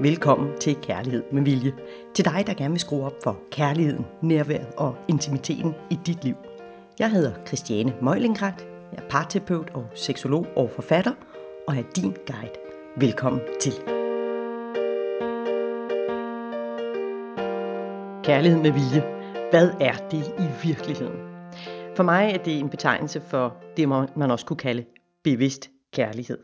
Velkommen til Kærlighed med Vilje. Til dig, der gerne vil skrue op for kærligheden, nærværet og intimiteten i dit liv. Jeg hedder Christiane Møjlingrat. Jeg er parterapeut og seksolog og forfatter, og er din guide. Velkommen til. Kærlighed med vilje. Hvad er det i virkeligheden? For mig er det en betegnelse for det, man også kunne kalde bevidst kærlighed.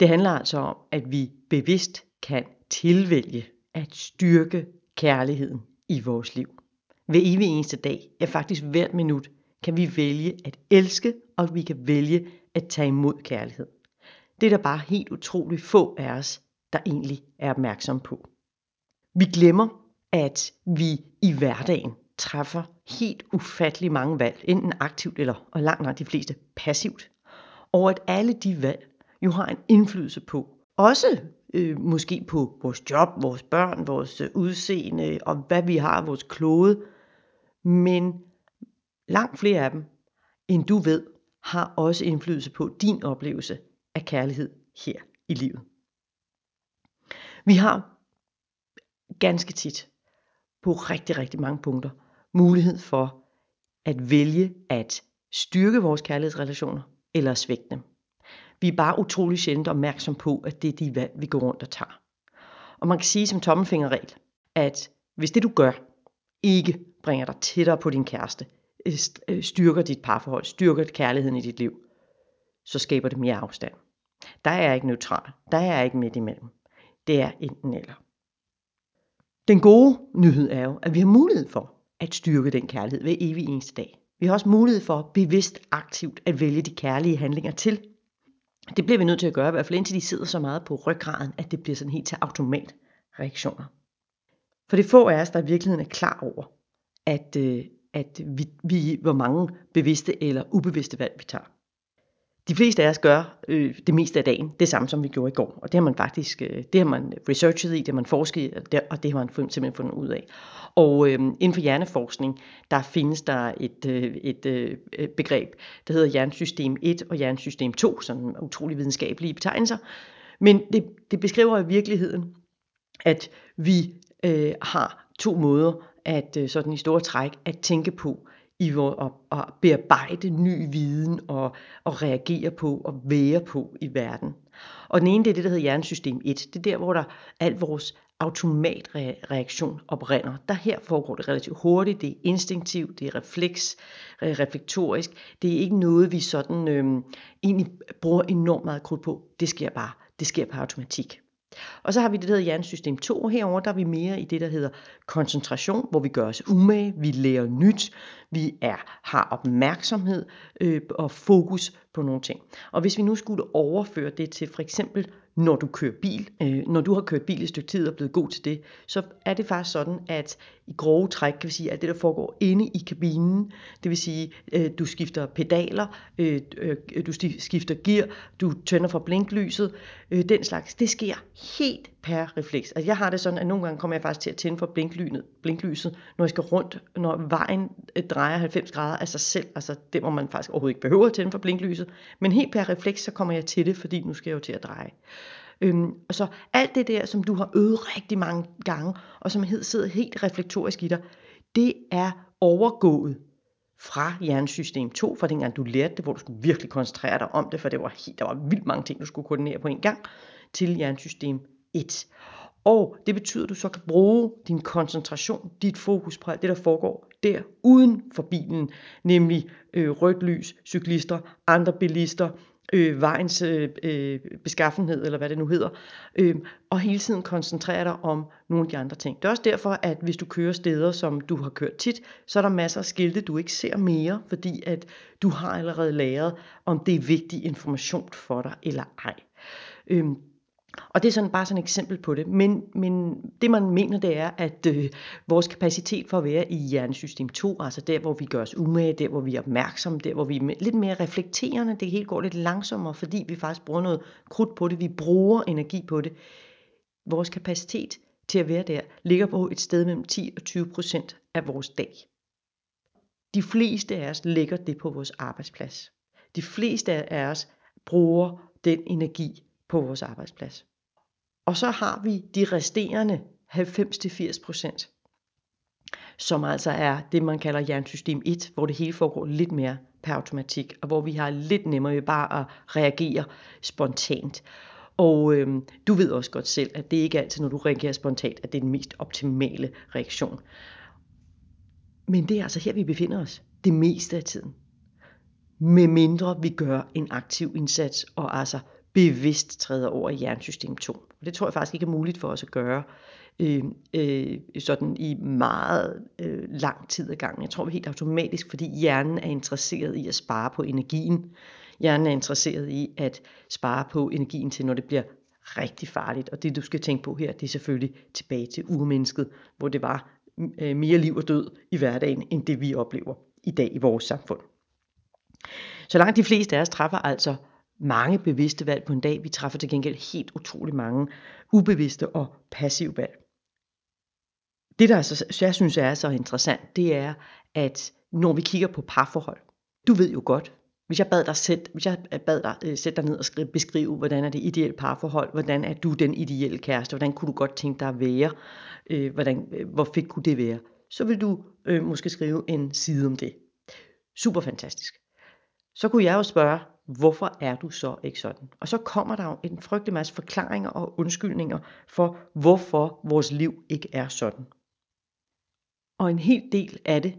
Det handler altså om, at vi bevidst kan tilvælge at styrke kærligheden i vores liv. Hver evig eneste dag, ja faktisk hvert minut, kan vi vælge at elske, og vi kan vælge at tage imod kærlighed. Det er der bare helt utroligt få af os, der egentlig er opmærksom på. Vi glemmer, at vi i hverdagen træffer helt ufattelig mange valg, enten aktivt eller, og langt langt de fleste, passivt. Og at alle de valg jo har en indflydelse på, også øh, måske på vores job, vores børn, vores øh, udseende og hvad vi har vores klode. Men langt flere af dem, end du ved, har også indflydelse på din oplevelse af kærlighed her i livet. Vi har ganske tit på rigtig, rigtig mange punkter mulighed for at vælge at styrke vores kærlighedsrelationer eller svække dem. Vi er bare utrolig sjældent opmærksom på, at det er de valg, vi går rundt og tager. Og man kan sige som tommelfingerregel, at hvis det du gør, ikke bringer dig tættere på din kæreste, øh, øh, styrker dit parforhold, styrker kærligheden i dit liv, så skaber det mere afstand. Der er ikke neutral. Der er ikke midt imellem. Det er enten eller. Den gode nyhed er jo, at vi har mulighed for at styrke den kærlighed hver evig eneste dag. Vi har også mulighed for bevidst aktivt at vælge de kærlige handlinger til. Det bliver vi nødt til at gøre, i hvert fald indtil de sidder så meget på ryggraden, at det bliver sådan helt til automatreaktioner. For det få af os, der i virkeligheden er klar over, at, øh, at vi, vi, hvor mange bevidste eller ubevidste valg vi tager. De fleste af os gør øh, det meste af dagen det samme, som vi gjorde i går. Og det har man faktisk øh, det har man researchet i, det har man forsket i, og det, og det har man simpelthen fundet ud af. Og øh, inden for hjerneforskning, der findes der et, øh, et øh, øh begreb, der hedder hjernesystem 1 og hjernesystem 2, som er utrolig videnskabelige betegnelser. Men det, det beskriver i virkeligheden, at vi øh, har to måder at øh, sådan i store træk at tænke på i at, at bearbejde ny viden og, og reagere på og være på i verden. Og den ene, det er det, der hedder hjernesystem 1. Det er der, hvor der al vores automatreaktion oprinder. Der her foregår det relativt hurtigt, det er instinktivt, det er refleks, øh, reflektorisk. Det er ikke noget, vi sådan øh, egentlig bruger enormt meget krudt på. Det sker bare. Det sker på automatik. Og så har vi det, der hedder hjernesystem 2. Herover der er vi mere i det, der hedder koncentration, hvor vi gør os umage, vi lærer nyt, vi er, har opmærksomhed øh, og fokus på nogle ting. Og hvis vi nu skulle overføre det til for eksempel når du kører bil. Øh, når du har kørt bil et stykke tid og er blevet god til det, så er det faktisk sådan, at i grove træk kan vi sige, at det der foregår inde i kabinen, det vil sige, øh, du skifter pedaler, øh, øh, du skifter gear, du tænder for blinklyset, øh, den slags, det sker helt per refleks. Altså jeg har det sådan, at nogle gange kommer jeg faktisk til at tænde for blinklyset, blinklyset når jeg skal rundt, når vejen øh, drejer 90 grader af sig selv, altså det, hvor man faktisk overhovedet ikke behøver at tænde for blinklyset, men helt per refleks, så kommer jeg til det, fordi nu skal jeg jo til at dreje. Øhm, og så alt det der, som du har øvet rigtig mange gange, og som sidder helt reflektorisk i dig, det er overgået fra hjernesystem 2, fra dengang du lærte det, hvor du skulle virkelig koncentrere dig om det, for det var helt, der var vildt mange ting, du skulle koordinere på en gang, til hjernesystem 1. Og det betyder, at du så kan bruge din koncentration, dit fokus på alt det, der foregår der uden for bilen, nemlig øh, rødt lys, cyklister, andre bilister, øh, vejens øh, øh beskaffenhed, eller hvad det nu hedder, øh, og hele tiden koncentrere dig om nogle af de andre ting. Det er også derfor, at hvis du kører steder, som du har kørt tit, så er der masser af skilte, du ikke ser mere, fordi at du har allerede læret, om det er vigtig information for dig eller ej. Øh, og det er sådan bare sådan et eksempel på det. Men, men det man mener, det er, at øh, vores kapacitet for at være i hjernesystem 2, altså der, hvor vi gør os umage, der, hvor vi er opmærksomme, der, hvor vi er lidt mere reflekterende, det hele går lidt langsommere, fordi vi faktisk bruger noget krudt på det, vi bruger energi på det. Vores kapacitet til at være der ligger på et sted mellem 10 og 20 procent af vores dag. De fleste af os lægger det på vores arbejdsplads. De fleste af os bruger den energi på vores arbejdsplads. Og så har vi de resterende 90-80%, som altså er det, man kalder hjernesystem 1, hvor det hele foregår lidt mere per automatik, og hvor vi har lidt nemmere ved bare at reagere spontant. Og øhm, du ved også godt selv, at det ikke altid, når du reagerer spontant, at det er den mest optimale reaktion. Men det er altså her, vi befinder os det meste af tiden. Med mindre vi gør en aktiv indsats og altså bevidst træder over i hjernesystem 2. Og det tror jeg faktisk ikke er muligt for os at gøre øh, øh, sådan i meget øh, lang tid ad gangen. Jeg tror vi helt automatisk, fordi hjernen er interesseret i at spare på energien. Hjernen er interesseret i at spare på energien til, når det bliver rigtig farligt. Og det du skal tænke på her, det er selvfølgelig tilbage til urmennesket, hvor det var øh, mere liv og død i hverdagen, end det vi oplever i dag i vores samfund. Så langt de fleste af os træffer altså mange bevidste valg på en dag. Vi træffer til gengæld helt utrolig mange ubevidste og passive valg. Det, der altså, jeg synes er så interessant, det er, at når vi kigger på parforhold, du ved jo godt, hvis jeg bad dig, sæt, hvis jeg øh, bad dig øh, sætte dig ned og skrive, beskrive, hvordan er det ideelle parforhold, hvordan er du den ideelle kæreste, hvordan kunne du godt tænke dig at være, øh, hvordan, øh, hvor fedt kunne det være, så vil du øh, måske skrive en side om det. Super fantastisk. Så kunne jeg jo spørge, hvorfor er du så ikke sådan? Og så kommer der jo en frygtelig masse forklaringer og undskyldninger for, hvorfor vores liv ikke er sådan. Og en hel del af det,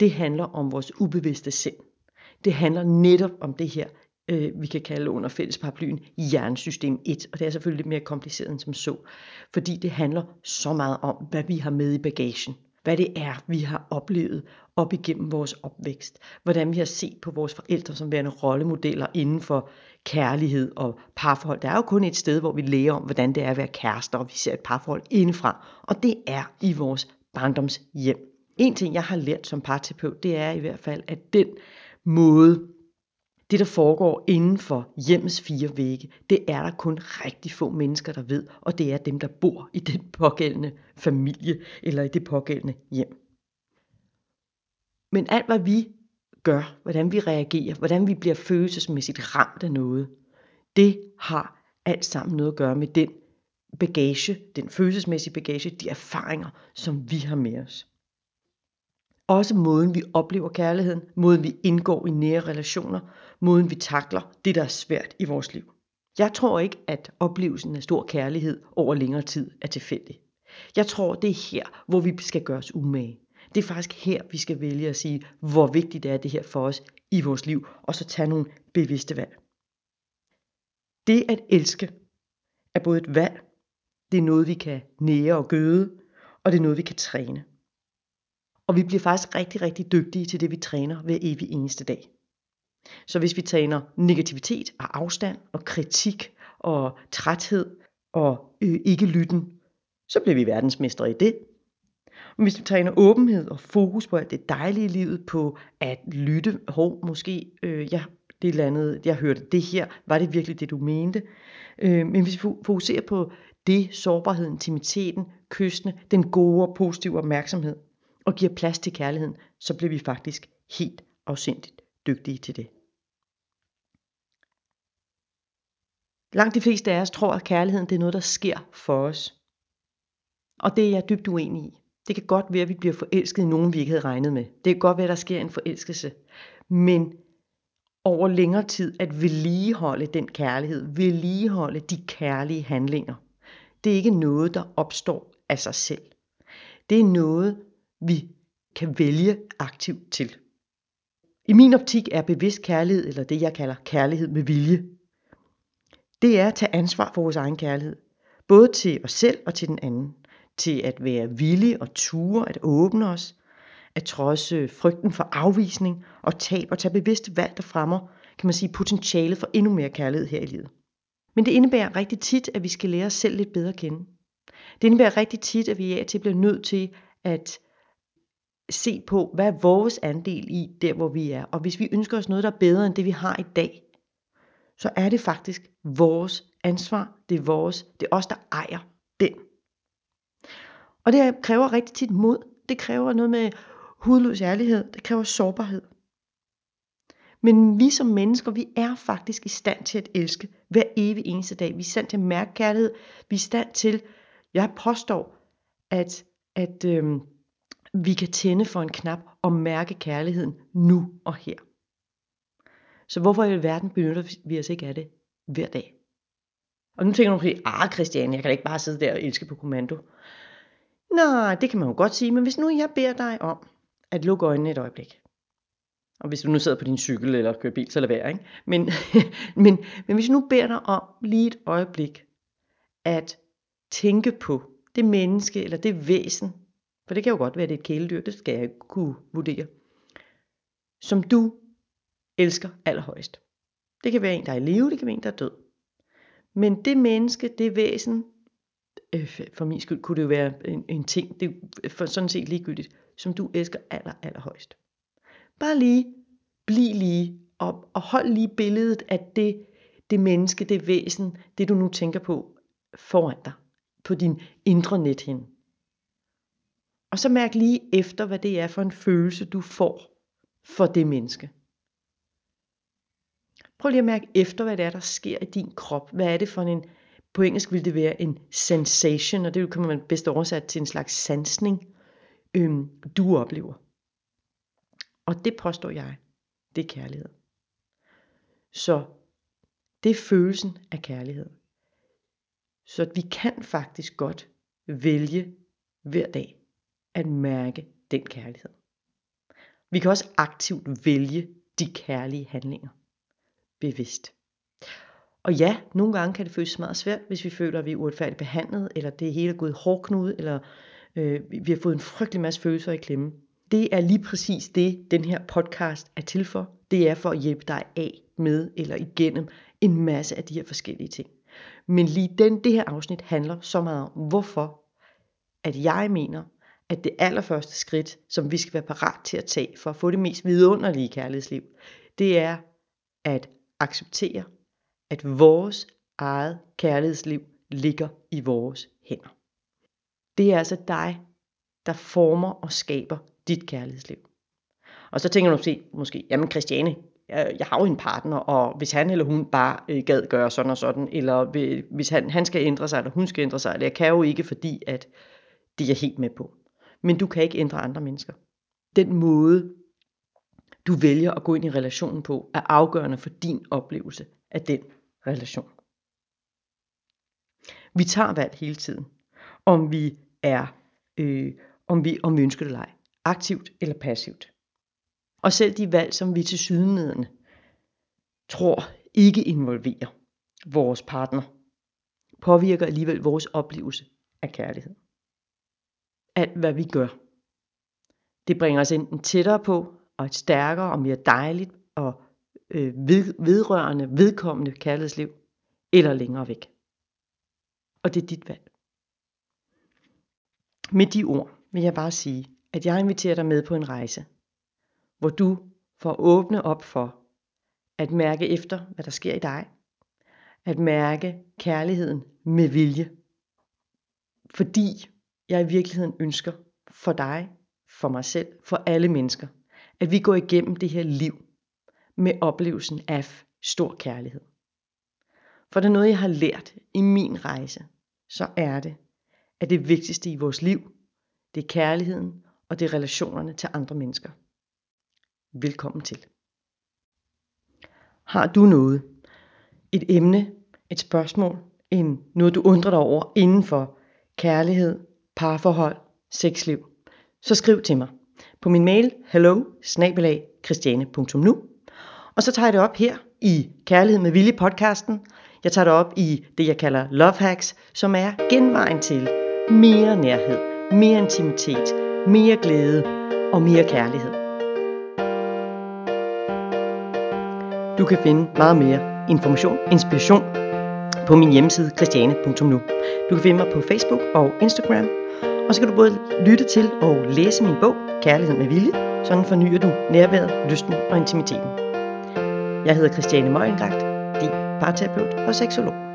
det handler om vores ubevidste sind. Det handler netop om det her, øh, vi kan kalde under fælles paraplyen hjernesystem 1. Og det er selvfølgelig lidt mere kompliceret end som så. Fordi det handler så meget om, hvad vi har med i bagagen. Hvad det er, vi har oplevet op igennem vores opvækst. Hvordan vi har set på vores forældre som værende rollemodeller inden for kærlighed og parforhold. Der er jo kun et sted, hvor vi lærer om, hvordan det er at være kærester, og vi ser et parforhold indefra. Og det er i vores barndomshjem. En ting, jeg har lært som parterapeut, det er i hvert fald, at den måde, det der foregår inden for hjemmets fire vægge, det er der kun rigtig få mennesker, der ved, og det er dem, der bor i den pågældende familie eller i det pågældende hjem. Men alt hvad vi gør, hvordan vi reagerer, hvordan vi bliver følelsesmæssigt ramt af noget, det har alt sammen noget at gøre med den bagage, den følelsesmæssige bagage, de erfaringer, som vi har med os. Også måden vi oplever kærligheden, måden vi indgår i nære relationer, måden vi takler det, der er svært i vores liv. Jeg tror ikke, at oplevelsen af stor kærlighed over længere tid er tilfældig. Jeg tror, det er her, hvor vi skal gøre os umage. Det er faktisk her, vi skal vælge at sige, hvor vigtigt er det her for os i vores liv, og så tage nogle bevidste valg. Det at elske er både et valg, det er noget, vi kan nære og gøde, og det er noget, vi kan træne. Og vi bliver faktisk rigtig, rigtig dygtige til det, vi træner hver evig eneste dag. Så hvis vi træner negativitet og afstand og kritik og træthed og øh, ikke lytten, så bliver vi verdensmestre i det. Men hvis vi træner åbenhed og fokus på alt det dejlige i livet, på at lytte, hov, måske, øh, ja, det landet, jeg hørte det her, var det virkelig det, du mente? Øh, men hvis vi fokuserer på det, sårbarheden, intimiteten, kystene, den gode og positive opmærksomhed, og giver plads til kærligheden, så bliver vi faktisk helt afsindigt dygtige til det. Langt de fleste af os tror, at kærligheden det er noget, der sker for os. Og det er jeg dybt uenig i. Det kan godt være, at vi bliver forelsket i nogen, vi ikke havde regnet med. Det kan godt være, at der sker en forelskelse. Men over længere tid at vedligeholde den kærlighed, vedligeholde de kærlige handlinger, det er ikke noget, der opstår af sig selv. Det er noget, vi kan vælge aktivt til. I min optik er bevidst kærlighed, eller det jeg kalder kærlighed med vilje, det er at tage ansvar for vores egen kærlighed. Både til os selv og til den anden. Til at være villige og ture, at åbne os, at trodse frygten for afvisning og tab og tage bevidste valg, der fremmer, kan man sige, potentialet for endnu mere kærlighed her i livet. Men det indebærer rigtig tit, at vi skal lære os selv lidt bedre at kende. Det indebærer rigtig tit, at vi af til bliver nødt til at se på, hvad er vores andel i der, hvor vi er. Og hvis vi ønsker os noget, der er bedre end det, vi har i dag, så er det faktisk vores ansvar. Det er vores, det er os, der ejer den. Og det kræver rigtig tit mod. Det kræver noget med hudløs ærlighed. Det kræver sårbarhed. Men vi som mennesker, vi er faktisk i stand til at elske hver evig eneste dag. Vi er i stand til at mærke kærlighed. Vi er i stand til, jeg påstår, at, at øhm, vi kan tænde for en knap og mærke kærligheden nu og her. Så hvorfor i verden benytter vi os ikke af det hver dag? Og nu tænker du måske, ah Christiane, jeg kan da ikke bare sidde der og elske på kommando. Nej, det kan man jo godt sige, men hvis nu jeg beder dig om at lukke øjnene et øjeblik. Og hvis du nu sidder på din cykel eller kører bil, så lad være. Ikke? Men, men, men hvis nu beder dig om lige et øjeblik at tænke på det menneske eller det væsen, for det kan jo godt være, at det er et kæledyr, det skal jeg ikke kunne vurdere, som du elsker allerhøjst. Det kan være en, der er i live, det kan være en, der er død. Men det menneske, det væsen, øh, for min skyld kunne det jo være en, en ting, det er for sådan set ligegyldigt, som du elsker aller, allerhøjst. Bare lige, bliv lige, og, og hold lige billedet af det, det menneske, det væsen, det du nu tænker på foran dig, på din indre nethinde. Og så mærk lige efter, hvad det er for en følelse, du får for det menneske. Prøv lige at mærke efter, hvad det er, der sker i din krop. Hvad er det for en, på engelsk vil det være en sensation, og det kan man bedst oversat til en slags sansning, øhm, du oplever. Og det påstår jeg, det er kærlighed. Så det er følelsen af kærlighed. Så vi kan faktisk godt vælge hver dag at mærke den kærlighed. Vi kan også aktivt vælge de kærlige handlinger. Bevidst. Og ja, nogle gange kan det føles meget svært, hvis vi føler, at vi er uretfærdigt behandlet, eller det hele er gået hårdknude, eller øh, vi har fået en frygtelig masse følelser i klemme. Det er lige præcis det, den her podcast er til for. Det er for at hjælpe dig af med eller igennem en masse af de her forskellige ting. Men lige den, det her afsnit handler så meget om, hvorfor at jeg mener, at det allerførste skridt, som vi skal være parat til at tage for at få det mest vidunderlige kærlighedsliv, det er at acceptere, at vores eget kærlighedsliv ligger i vores hænder. Det er altså dig, der former og skaber dit kærlighedsliv. Og så tænker du måske, måske jamen Christiane, jeg har jo en partner, og hvis han eller hun bare øh, gad gøre sådan og sådan, eller hvis han, han skal ændre sig, eller hun skal ændre sig, eller jeg kan jo ikke, fordi at det er jeg helt med på. Men du kan ikke ændre andre mennesker. Den måde, du vælger at gå ind i relationen på, er afgørende for din oplevelse af den relation. Vi tager valg hele tiden, om vi er, øh, om vi, om vi ønsker det eller ej, aktivt eller passivt. Og selv de valg, som vi til sydenledende tror ikke involverer vores partner, påvirker alligevel vores oplevelse af kærlighed. Alt hvad vi gør, det bringer os enten tættere på, og et stærkere og mere dejligt og øh, ved, vedrørende, vedkommende kærlighedsliv, eller længere væk. Og det er dit valg. Med de ord vil jeg bare sige, at jeg inviterer dig med på en rejse, hvor du får åbne op for at mærke efter, hvad der sker i dig. At mærke kærligheden med vilje. Fordi jeg i virkeligheden ønsker for dig, for mig selv, for alle mennesker, at vi går igennem det her liv med oplevelsen af stor kærlighed. For det er noget, jeg har lært i min rejse, så er det, at det vigtigste i vores liv, det er kærligheden, og det er relationerne til andre mennesker. Velkommen til. Har du noget, et emne, et spørgsmål, en, noget du undrer dig over inden for kærlighed, parforhold, sexliv, så skriv til mig på min mail hello christiane.nu og så tager jeg det op her i Kærlighed med Vilje podcasten. Jeg tager det op i det, jeg kalder Love Hacks, som er genvejen til mere nærhed, mere intimitet, mere glæde og mere kærlighed. Du kan finde meget mere information, inspiration på min hjemmeside christiane.nu. Du kan finde mig på Facebook og Instagram, og så kan du både lytte til og læse min bog, Kærlighed med Vilje. Sådan fornyer du nærværet, lysten og intimiteten. Jeg hedder Christiane Møgengragt, din parterapeut og seksolog.